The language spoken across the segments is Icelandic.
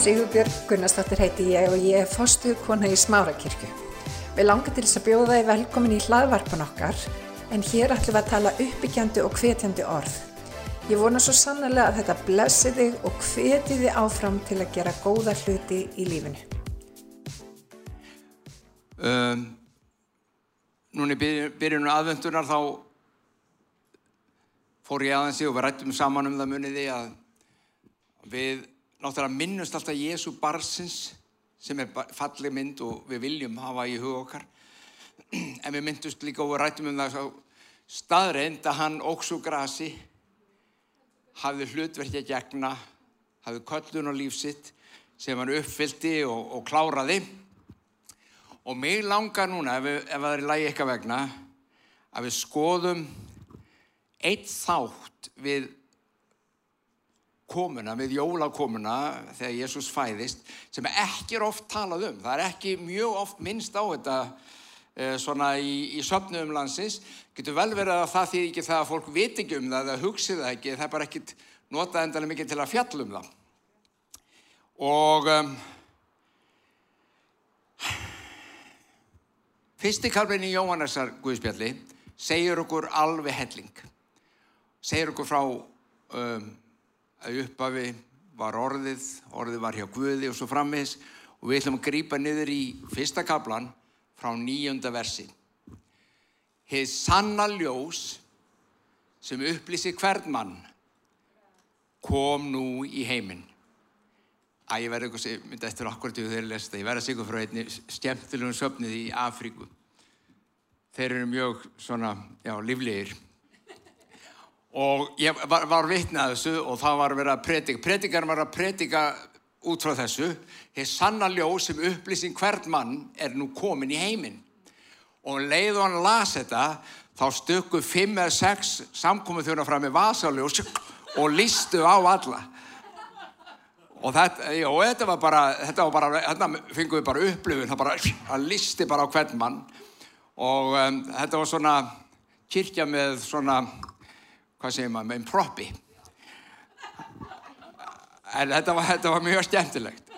Sigurbjörg Gunnarsdóttir heiti ég og ég er fostuð kona í Smárakirkju. Við langar til þess að bjóða þið velkomin í hlaðvarpan okkar en hér ætlum við að tala uppbyggjandi og hvetjandi orð. Ég vona svo sannlega að þetta blessi þig og hveti þið áfram til að gera góða hluti í lífinu. Um, í byrjun- byrjunum aðvendunar þá fór ég aðeins í og við rættum saman um það muniði að við náttúrulega minnumst alltaf Jésu barsins sem er falleg mynd og við viljum hafa í huga okkar. En við myndumst líka og rættum um það staðreind að hann óks úr grasi hafði hlutverki að gegna hafði köllun á lífsitt sem hann uppfyldi og, og kláraði. Og mig langar núna, ef, við, ef það er í lagi eitthvað vegna, að við skoðum eitt þátt við komuna, við jólakomuna þegar Jésús fæðist, sem ekki er oft talað um. Það er ekki mjög oft minnst á þetta eh, svona í, í söfnum landsins. Getur vel verið að það þýð ekki það að fólk veit ekki um það eða hugsi það ekki, það er bara ekkit notað endalega mikið til að fjalla um það. Og... Um, Fyrsti kalbin í Jóhannesar Guðspjalli segir okkur alveg helling. Segir okkur frá um, að upphafi var orðið, orðið var hjá Guði og svo frammeðis og við ætlum að grípa niður í fyrsta kablan frá nýjunda versi. Hið sanna ljós sem upplýsi hvern mann kom nú í heiminn. Æ, ég verði eitthvað sem myndi eftir okkur til þeir lesta. Ég verði að sigga frá einni skemmtilegum söfnið í Afríku. Þeir eru mjög svona, já, líflegir. Og ég var, var vitnað þessu og það var vera að predika. Predikar var að predika út frá þessu. Þeir sanna ljós sem upplýsing hvert mann er nú komin í heiminn. Og um leið og hann las þetta, þá stökku fimm eða sex samkomið þjóna fram með vasaljós og listu á alla. Og þetta, já, þetta var bara, þetta var bara, hérna fengum við bara upplifun, það bara, það listi bara á hvern mann. Og um, þetta var svona kirkja með svona, hvað segir maður, með proppi. En þetta var, þetta var mjög skemmtilegt.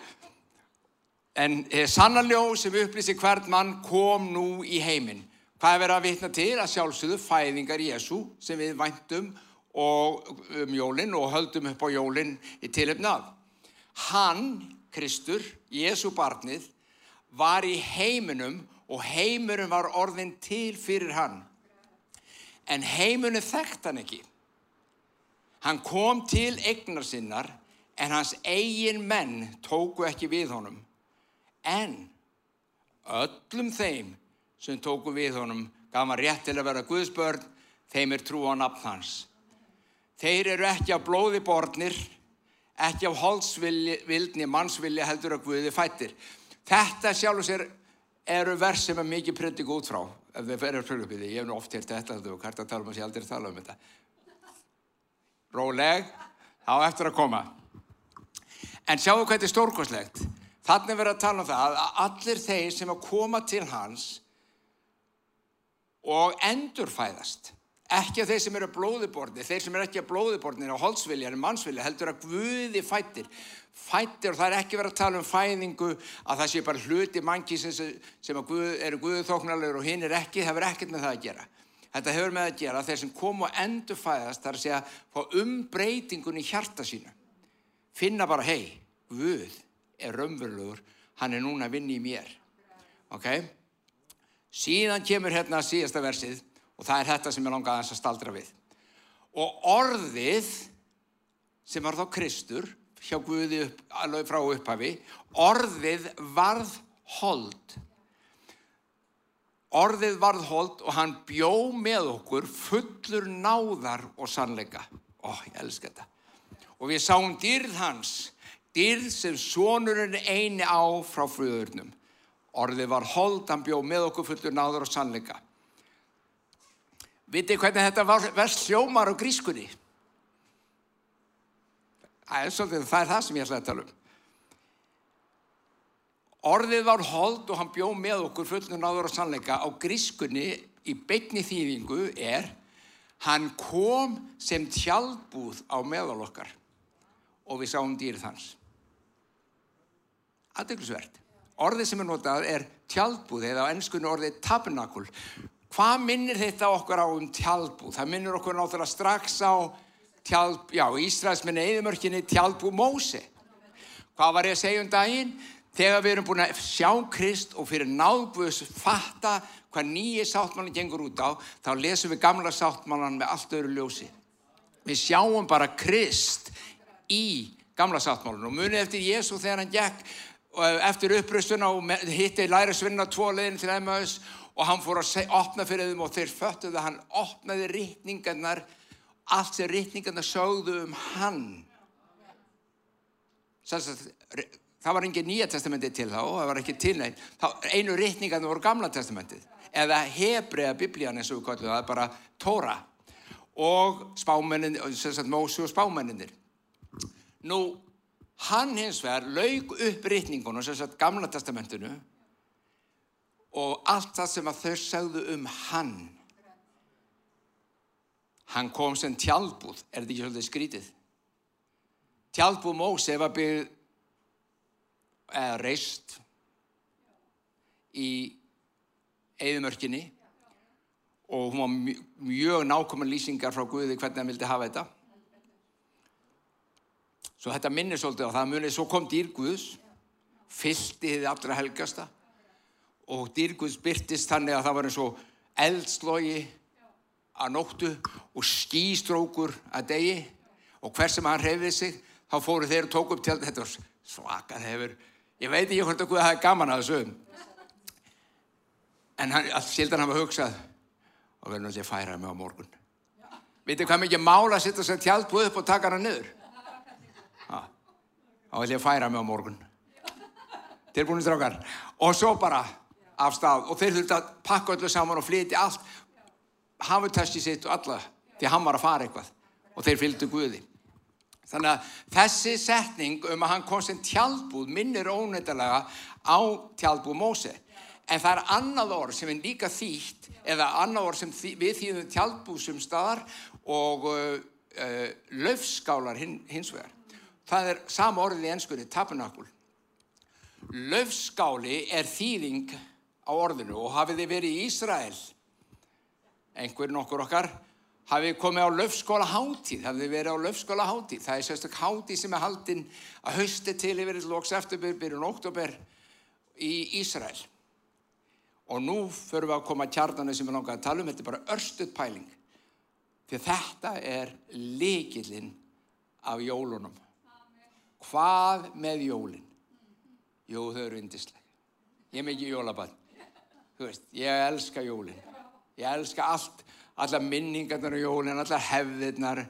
En sannarljó sem upplýsi hvern mann kom nú í heiminn. Hvað er verið að vitna til? Að sjálfsögðu fæðingar Jésu sem við væntum og um jólinn og höldum upp á jólinn í tilöfnað. Hann, Kristur, Jésu barnið, var í heiminum og heimurum var orðin til fyrir hann. En heimunum þekkt hann ekki. Hann kom til eignar sinnar en hans eigin menn tóku ekki við honum. En öllum þeim sem tóku við honum gaf hann rétt til að vera Guðsbörn, þeim er trú á nafn hans. Þeir eru ekki af blóði borðnir, ekki af holdsvildni mannsvilja heldur að Guði fættir. Þetta sjálf og sér eru vers sem er mikið preddik út frá ef þið ferur fyrir uppið því. Ég hef nú oft hérst þetta og hvert að tala um að ég aldrei tala um þetta. Róleg, þá eftir að koma. En sjáu hvað þetta er stórkoslegt. Þannig verður að tala um það að allir þeir sem að koma til hans og endurfæðast ekki að þeir sem eru að blóðiborni þeir sem eru ekki að blóðiborni á holdsvilja en mannsvilja heldur að Guði fættir fættir og það er ekki verið að tala um fæðingu að það sé bara hluti manki sem, Guð, eru Guði þóknarlegur og hinn er ekki, það hefur ekkert með það að gera þetta hefur með að gera þeir sem kom og endur fæðast þar að segja fá umbreytingun í hjarta sínu finna bara hei, Guð er raunverulegur hann er núna að vinna í mér ok síðan kemur hérna síðasta versið og það er þetta sem ég langaði að staldra við. Og orðið sem var þá Kristur, hjá Guði upp, alveg frá upphafi, orðið varð hold. Orðið varð hold og hann bjó með okkur fullur náðar og sannleika. Ó, ég elska þetta. Og við sáum dýrð hans, dýrð sem sonurinn eini á frá fröðurnum. Orðið var hold, hann bjó með okkur fullur náðar og sannleika. Vitið hvernig þetta var verst hljómar á grískunni? Það er, svolítið, það er það sem ég ætlaði að tala um. Orðið var hold og hann bjó með okkur fullnum náður og sannleika á grískunni í beitni þýðingu er hann kom sem tjálbúð á meðal okkar og við sáum dýrið hans. aðdeglisvert. Orðið sem er notað er tjaldbúð eða á ennskunni orðið tabernakul. Hvað minnir þetta okkur á um tjaldbúð? Það minnir okkur náttúrulega strax á tjaldbúð, já, Ísraels minni eðimörkinni tjaldbúð Mósi. Hvað var ég að segja um daginn? Þegar við erum búin að sjá Krist og fyrir náðbúðs fatta hvað nýji sáttmannin gengur út á, þá lesum við gamla sáttmannan með allt öðru ljósi. Við sjáum bara Krist í gamla sáttmálun og munið eftir Jésu þegar hann gekk eftir uppröstuna og hitti lærisvinna tvo leðin til Emmaus og hann fór að opna fyrir þeim og þeir föttuðu hann opnaði rittningarnar, allt sem rittningarnar sögðu um hann. Sannst að það var engin nýja testamenti til þá, það var ekki til neitt, einu rittningarnar voru gamla testamentið eða hebrea biblían eins og við kallum það, bara Tóra og spámennin, Mósu og spámenninir. Nú, hann hins vegar laug upp rittningunum, sem sagt gamla testamentinu og allt það sem að þau sagðu um hann. Hann kom sem tjálbúð, er þetta ekki svolítið skrítið? Tjálbúð Mósi var byggð eða reist í eðumörkinni og hún var mjög, mjög nákvæmlega lýsingar frá Guði hvernig hann vildi hafa þetta. Svo þetta minnir svolítið á það munið, svo kom dýrguðs, fyllti þið allra helgasta og dýrguðs byrtist þannig að það var eins og eldslogi að nóttu og skýstrókur að degi og hver sem hann reyfið sig, þá fóru þeir og tók upp til þetta var svaka þeir, ég veit ekki hvort að Guði hafi gaman að þessu. En hann, sildan hafa hugsað og verður náttúrulega að færa mig á morgun. Veitu hvað mikið mála að sitta sér tjaldbúð upp og taka hana niður? Þá vil ég færa mig á morgun. Tilbúinist rákar og svo bara af stað. Og þeir þurfti að pakka öllu saman og flyti allt. Hafu testi sitt og alla því hann var að fara eitthvað. Og þeir fylgdu Guði þannig að þessi setning um að hann kom sem tjaldbúð minnir ónættilega á tjaldbúð Móse en það er annað orð sem er líka þýtt eða annað orð sem við þýðum tjaldbúsum staðar og uh, uh, löfskálar hin, hins vegar. Það er sama orðið í ennskunni, tabernákul. Löfskáli er þýðing á orðinu og hafið þið verið í Ísrael, einhverjum okkur okkar, hafið komið á löfskóla hátíð, hafið þið verið á löfskóla hátíð. Það er sérstök hátíð sem er haldinn að hausti til yfir loks eftirbyrjum, byrjun oktober í Ísrael. Og nú förum við að koma að kjarnanu sem við langarum að tala um, þetta er bara örstuð pæling. Því þetta er líkilinn af jólunum. Hvað með jólinn? Jú, þau eru indisleg. Ég er mikið jólabann. Þú veist, ég elska jólinn. Ég elska allt, alla minningarnar á jólinn, alla hefðirnar.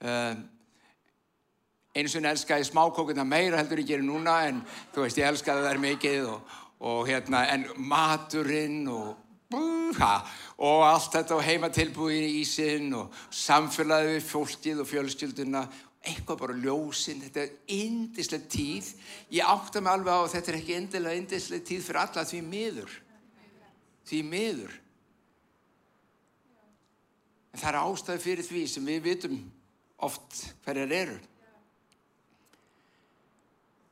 Uh, eins og ég elska ég smákókuna meira heldur ég gerir núna, en þú veist, ég elska það mikið og og hérna, en maturinn og búha, og allt þetta og heima tilbúin í ísinn og samfélagið við fólkið og fjölskylduna eitthvað bara ljósinn, þetta er indislega tíð ég átta mig alveg á að þetta er ekki indilega indislega tíð fyrir alla því miður því miður en það er ástæði fyrir því sem við vitum oft hverjar eru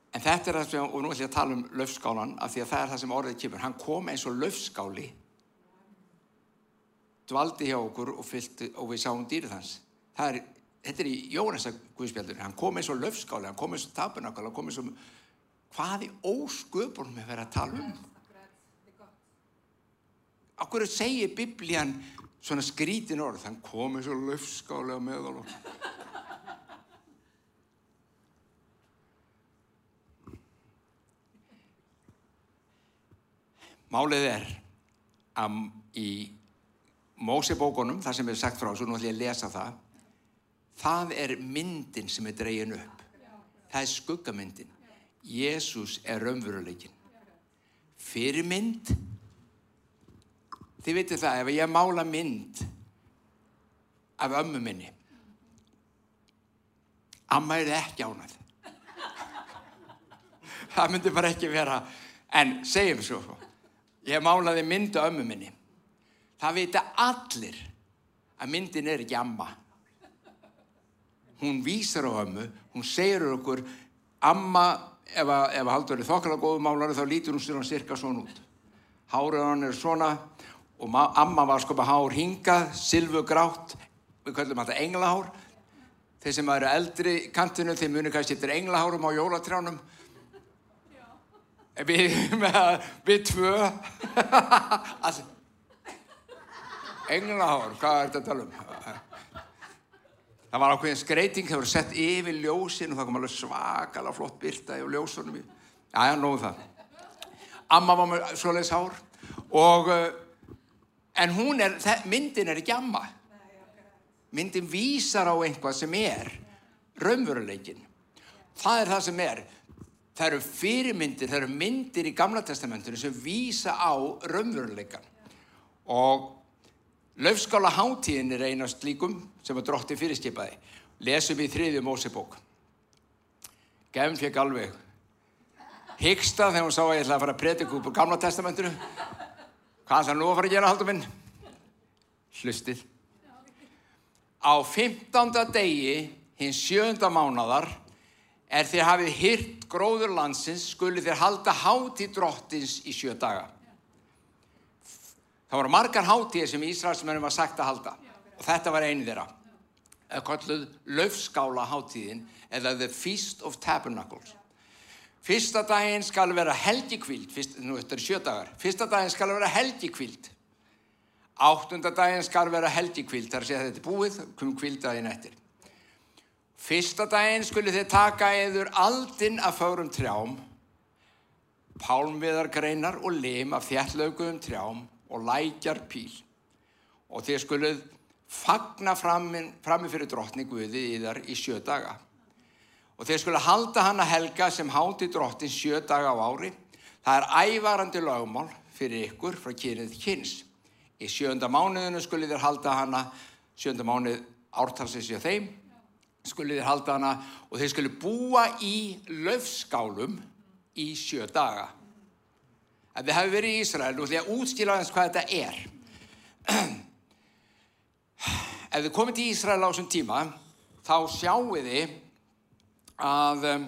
En þetta er það sem, og nú ætlum ég að tala um löfskálan af því að það er það sem orðið kemur. Hann kom eins og löfskáli, dvaldi hjá okkur og, fylgti, og við sáum dýrið hans. Er, þetta er í Jónasa Guðspjaldur. Hann kom eins og löfskáli, hann kom eins og tapunakal, hann kom eins og hvað í ósköpunum við verðum að tala um. Akkur segir biblían svona skrítin orð, hann kom eins og löfskáli á meðal okkur. Málið er að í Mósebókunum, það sem er sagt frá, svo nú ætlum ég að lesa það, það er myndin sem er dregin upp. Það er skuggamyndin. Jésús er raunveruleikin. Fyrirmynd, þið veitir það, ef ég mála mynd af ömmu minni, amma er ekki ánað. Það myndi bara ekki vera, en segjum svo. Ég málaði myndu ömmu minni. Það vita allir að myndin er ekki amma. Hún vísar á ömmu, hún segir okkur, amma ef að, Haldur er þokkala góðu málari þá lítur hún sér hann cirka svona út. Hárið hann er svona og ma- amma var sko með hár hingað, silfugrátt, við kallum þetta englahár. Þeir sem eru eldri kantinu, þeir muni kannski eftir englahárum á jólatrjánum. Við, við tvö. Englahár, hvað er þetta að tala um? Það var ákveðin skreiting, það voru sett yfir ljósin og það kom alveg svakalega flott byrta yfir ljósunum já, nógu það. Amma var með svoleiðis hár og, uh, en er, myndin er ekki amma. Myndin vísar á einhvað sem er raunveruleikin. Það er það sem er. Það eru fyrirmyndir, það eru myndir í Gamla testamentinu sem vísa á raunveruleikan. Og Laufskála hátíðin er eina slíkum sem að drotti fyrirskipaði. Lesum í þriðju Mósebók. Gefn fekk alveg hyggsta þegar hún sá að ég ætlaði að fara að predika úr gamla testamentinu. Hvað ætlaði nú að fara að gera, haldur minn? Hlustið. Á 15. degi, hins sjönda mánadar, er þér hafið hyrt gróður landsins, skuli þér halda hátíð drottins í sjö daga. Það voru margar hátíðir sem Ísraelsmennum var sagt að halda og þetta var einu þeirra. Það kalluð laufskála hátíðin eða The Feast of Tabernacles. Fyrsta daginn skal vera helgikvíld, nú þetta er sjö dagar, fyrsta daginn skal vera helgikvíld. Áttunda daginn skal vera helgikvíld, þar sé þetta búið, kom kvíldaginn eftir. Fyrsta daginn skuli þið taka eður aldinn af fögrum trjám, pálmviðargreinar og lim af þjallauguðum trjám og lækjar píl. Og þið skuluð fagna frammi, frammi fyrir drottni Guði í þar í sjö daga. Og þið skuluð halda hana helga sem háti drottin sjö daga á ári. Það er ævarandi lögmál fyrir ykkur frá kynið kyns. Í sjönda mánuðinu skuluð þér halda hana, sjönda mánuð ártalsins í þeim, skuluð þér halda hana og þið skuluð búa í löfskálum í sjö daga. Ef þið hafi verið í Ísrael og því að útskýla aðeins hvað þetta er. Ef þið komið til Ísrael á þessum tíma, þá sjáu þið að um,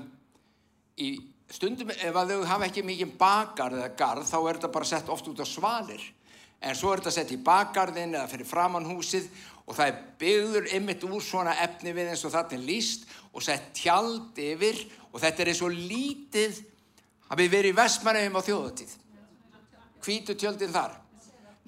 í stundum ef að þau hafa ekki mikið bakar eða garð, þá er þetta bara sett oft út á svalir. En svo er þetta sett í bakgarðin eða fyrir framann húsið og það er byggður ymmit úr svona efni við eins og þetta er líst og sett tjald yfir og þetta er eins og lítið hafið verið í Vestmannheim á þjóðatíð hvítu tjöldin þar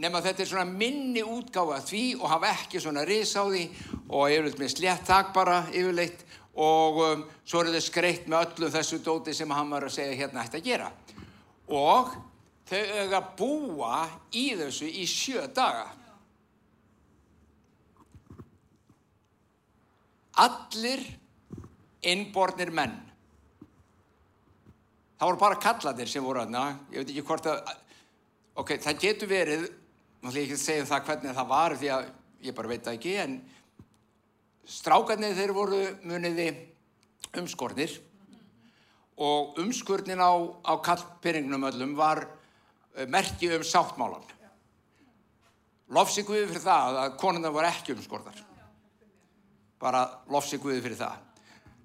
nema þetta er svona minni útgáfa af því og hafa ekki svona ris á því og yfirleitt með slétt tak bara yfirleitt og um, svo eru þau skreitt með öllu þessu dóti sem hann var að segja hérna ætti að gera. Og þau eiga að búa í þessu í sjö daga. Allir innbornir menn. Það voru bara kalladir sem voru aðna ég veit ekki hvort að ok, það getur verið maður ekki að segja um það hvernig það var því að ég bara veit það ekki en strákarnir þeir voru muniði umskornir. Og umskurnin á, á kallperingnum öllum var uh, merki um sáttmálan lofsi Guði fyrir það að konuna var ekki umskorðar bara lofsi Guði fyrir það.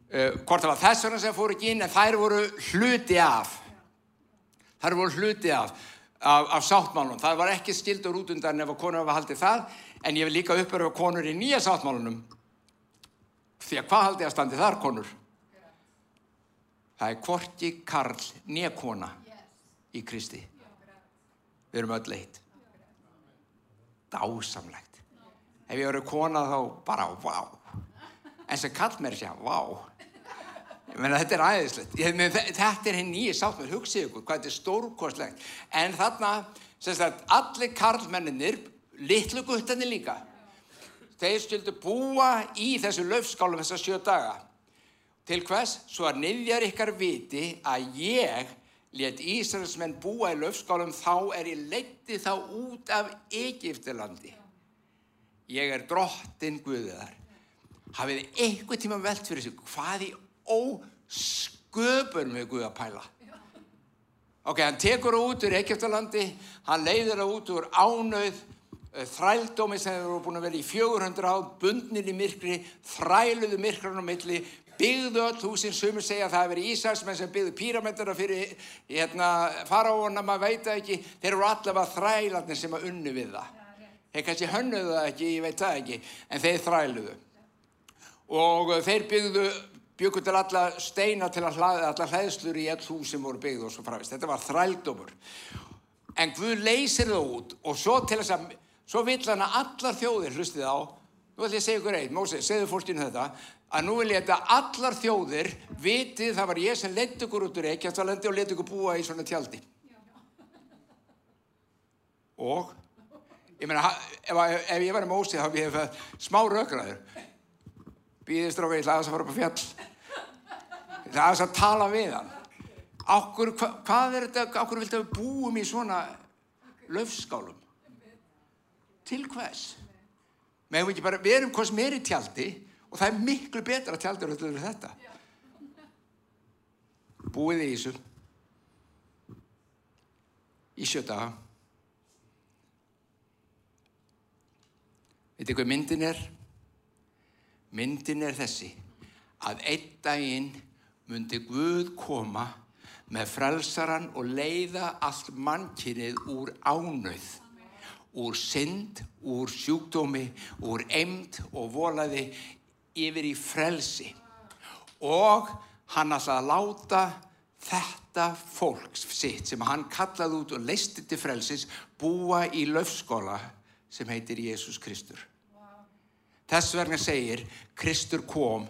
Uh, hvort það var þess vegna sem fór ekki inn en þær voru hluti af. Þær voru hluti af af, af sáttmálunum. Það var ekki skildur út undan ef að konur hafa haldið það, en ég vil líka uppverfa konur í nýja sáttmálunum. Því að hvað haldið að standi þar konur? Það er hvorki karl nýja kona í Kristi. Við erum öll eitt. Dásamlegt. Ef ég verið kona þá bara, vá. En sem kall mér sé, vá. Ég meina, þetta er meina, þetta er hinn nýja sáttmál, hugsið ykkur, hvað þetta er stórkostlegt. En þarna, allir karlmenninir, litlu guttanir líka, þeir skildu búa í þessu löfskálum þessar sjö daga. Til hvers? Svo að niðjar ykkar viti að ég let Ísraelsmenn búa í löfskálum þá er ég leitti þá út af Egiptilandi. Ég er drottin Guðiðar. Hafið þið einhver tíma velt fyrir sig hvað í ósköpun með Guð að pæla. Ok, hann tekur það út úr Egiptalandi, hann leiður það út úr ánauð, þrældómi sem þeir voru búin að vera í 400 áð, bundnir í myrkri, þræluðu myrkran á milli, byggðu öll húsin, sumur segja að það hefur verið Ísælsmenn sem byggðu píramendara fyrir hérna, faraóna, maður veit það ekki, þeir eru allavega þrælarnir sem að unnu við það. Þeir kannski hönnuðu það ekki, ég veit það ekki, en þeir þræluðu. Og þeir byggðu, byggu til alla steina til að hlaða, alla hlæðslur í all hús sem voru byggðu og svo fravist. Þetta var þrældómur. En Guð leysir það út og svo til þess að, svo vill hann að allar þjóðir, hlustið á, nú ætlum ég að segja ykkur eitt, Mósi, segðu fólkinu þetta, að nú vil ég þetta allar þjóðir vitið það var ég sem leti ykkur út úr Reykjavík og leti ykkur búa í svona tjaldi. Og, ég meina, ef, ef ég var í Mósi þá við hefum smá raugraður. Býðist ráka, ég ætla aðeins að fara upp á fjall. Ég ætla aðeins að tala við hann. Ákur, hva, hvað er þetta, ákur viltu að við búum í svona löfskálum? Til hvers? Við, bara, við erum er í tjaldi og það er miklu betra tjaldur en þetta. Búið í þessu í sjötaga. Veitir hvað myndin er? Myndin er þessi að einn daginn myndi Guð koma með frelsaran og leiða allt mannkinnið úr ánauð úr synd, úr sjúkdómi, úr emd og volaði yfir í frelsi. Og hann ætlaði að láta þetta fólks sitt sem hann kallaði út og leisti til frelsis búa í löfskóla sem heitir Jésús Kristur. Þess vegna segir Kristur kom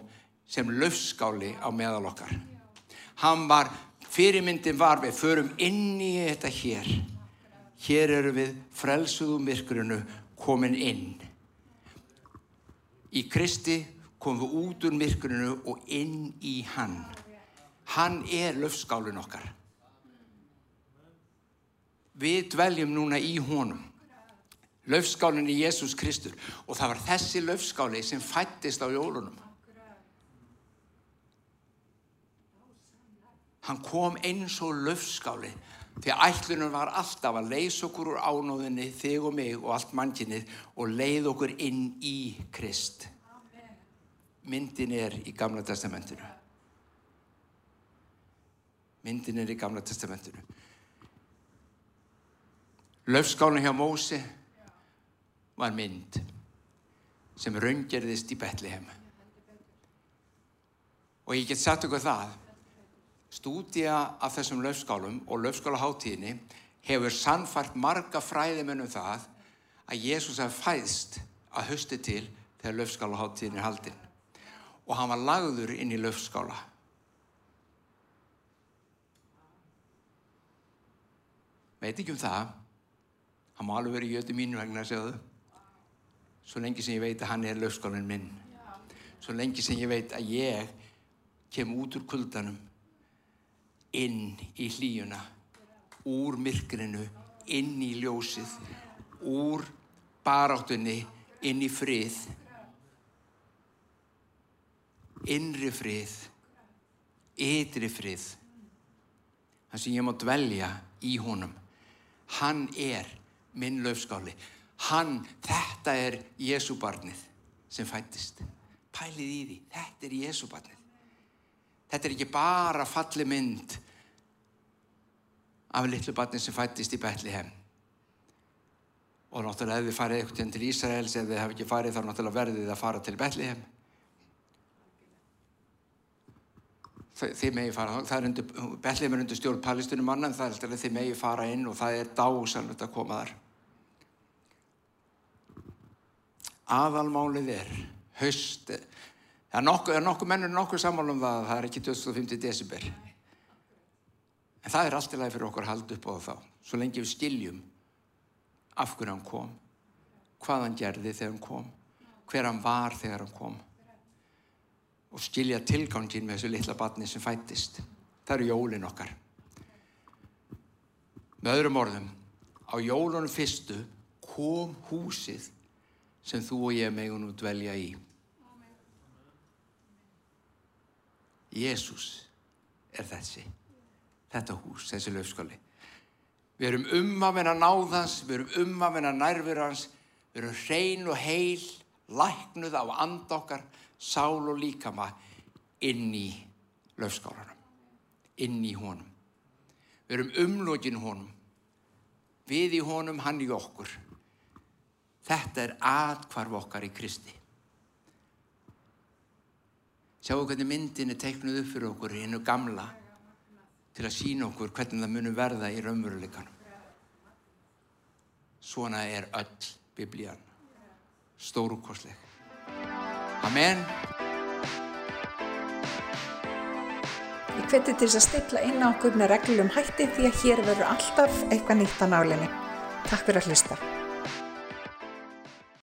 sem löfskáli á meðal okkar. Hann var, fyrirmyndin var við förum inn í þetta hér hér eru við frelsuðu myrkurinu komin inn. Í Kristi komum við út úr myrkurinu og inn í hann. Hann er löfskálin okkar. Við dveljum núna í honum. Löfskálin í Jésús Kristur og það var þessi löfskáli sem fættist á jólunum. Hann kom eins og löfskáli Því ætlunum var alltaf að leysa okkur úr ánóðinni, þig og mig og allt mannkinnið og leið okkur inn í Krist. Myndin er í Gamla testamentinu. Myndin er í Gamla testamentinu. Löfskánu hjá Mósi var mynd sem raungerðist í Betlehem. Og ég get sagt okkur það Stúdía af þessum löfskálum og löfskálaháttíðinni hefur sannfært marga fræðimennum það að Jésús hafði fæðst að höstu til þegar löfskálaháttíðin er haldinn. Og hann var lagður inn í löfskála. Veit ekki um það. Hann má alveg verið jötu mínu vegna að segja þau. Svo lengi sem ég veit að hann er löfskálinn minn. Svo lengi sem ég veit að ég kem út úr kuldanum inn í hlíuna, úr myrkrinu, inn í ljósið, úr baráttunni, inn í frið, innri frið, ytri frið. Þannig sem ég má dvelja í honum. Hann er minn löfskáli. Hann, þetta er Jésúbarnið sem fættist. Pælið í því, þetta er Jésúbarnið. Þetta er ekki bara falli mynd af litlu barni sem fættist í Betliheim. Og náttúrulega ef við farið eitthvað til Ísraels, ef við hefum ekki farið þá náttúrulega verðið þið að fara til Betliheim. Þið megi fara, Betliheim er undir stjórn palestunum manna en það er alltaf þið megi fara inn og það er dásalvöld að koma þar. Aðalmálið er haust, Það er nokkuð, nokkuð mennur nokkuð sammálum það að það er ekki 25. desember. En það er allt í lagi fyrir okkur að halda upp á þá. Svo lengi við skiljum af hverju hann kom, hvað hann gerði þegar hann kom, hver hann var þegar hann kom. Og skilja tilgangin með þessu litla batni sem fættist. Það eru jólin okkar. Með öðrum orðum, á jólunum fyrstu kom húsið sem þú og ég megun út velja í. Jésús er þessi, þetta hús, þessi löfskóli. Við erum um að náðans, við erum um að nærfyrans, við erum hrein og heil, læknuð á andokkar, sál og líkama inn í löfskálanum, inn í honum. Við erum umlókin honum, við í honum, hann í okkur. Þetta er atkvarf okkar í Kristi. Sjáu hvernig myndin er teiknuð upp fyrir okkur í hennu gamla til að sína okkur hvernig það munum verða í raunveruleikanum. Svona er öll biblían. Stórukosleg. Amen. Ég hveti til þess að stilla inn á okkur með reglum hætti því að hér verður alltaf eitthvað nýtt á nálinni. Takk fyrir að hlusta.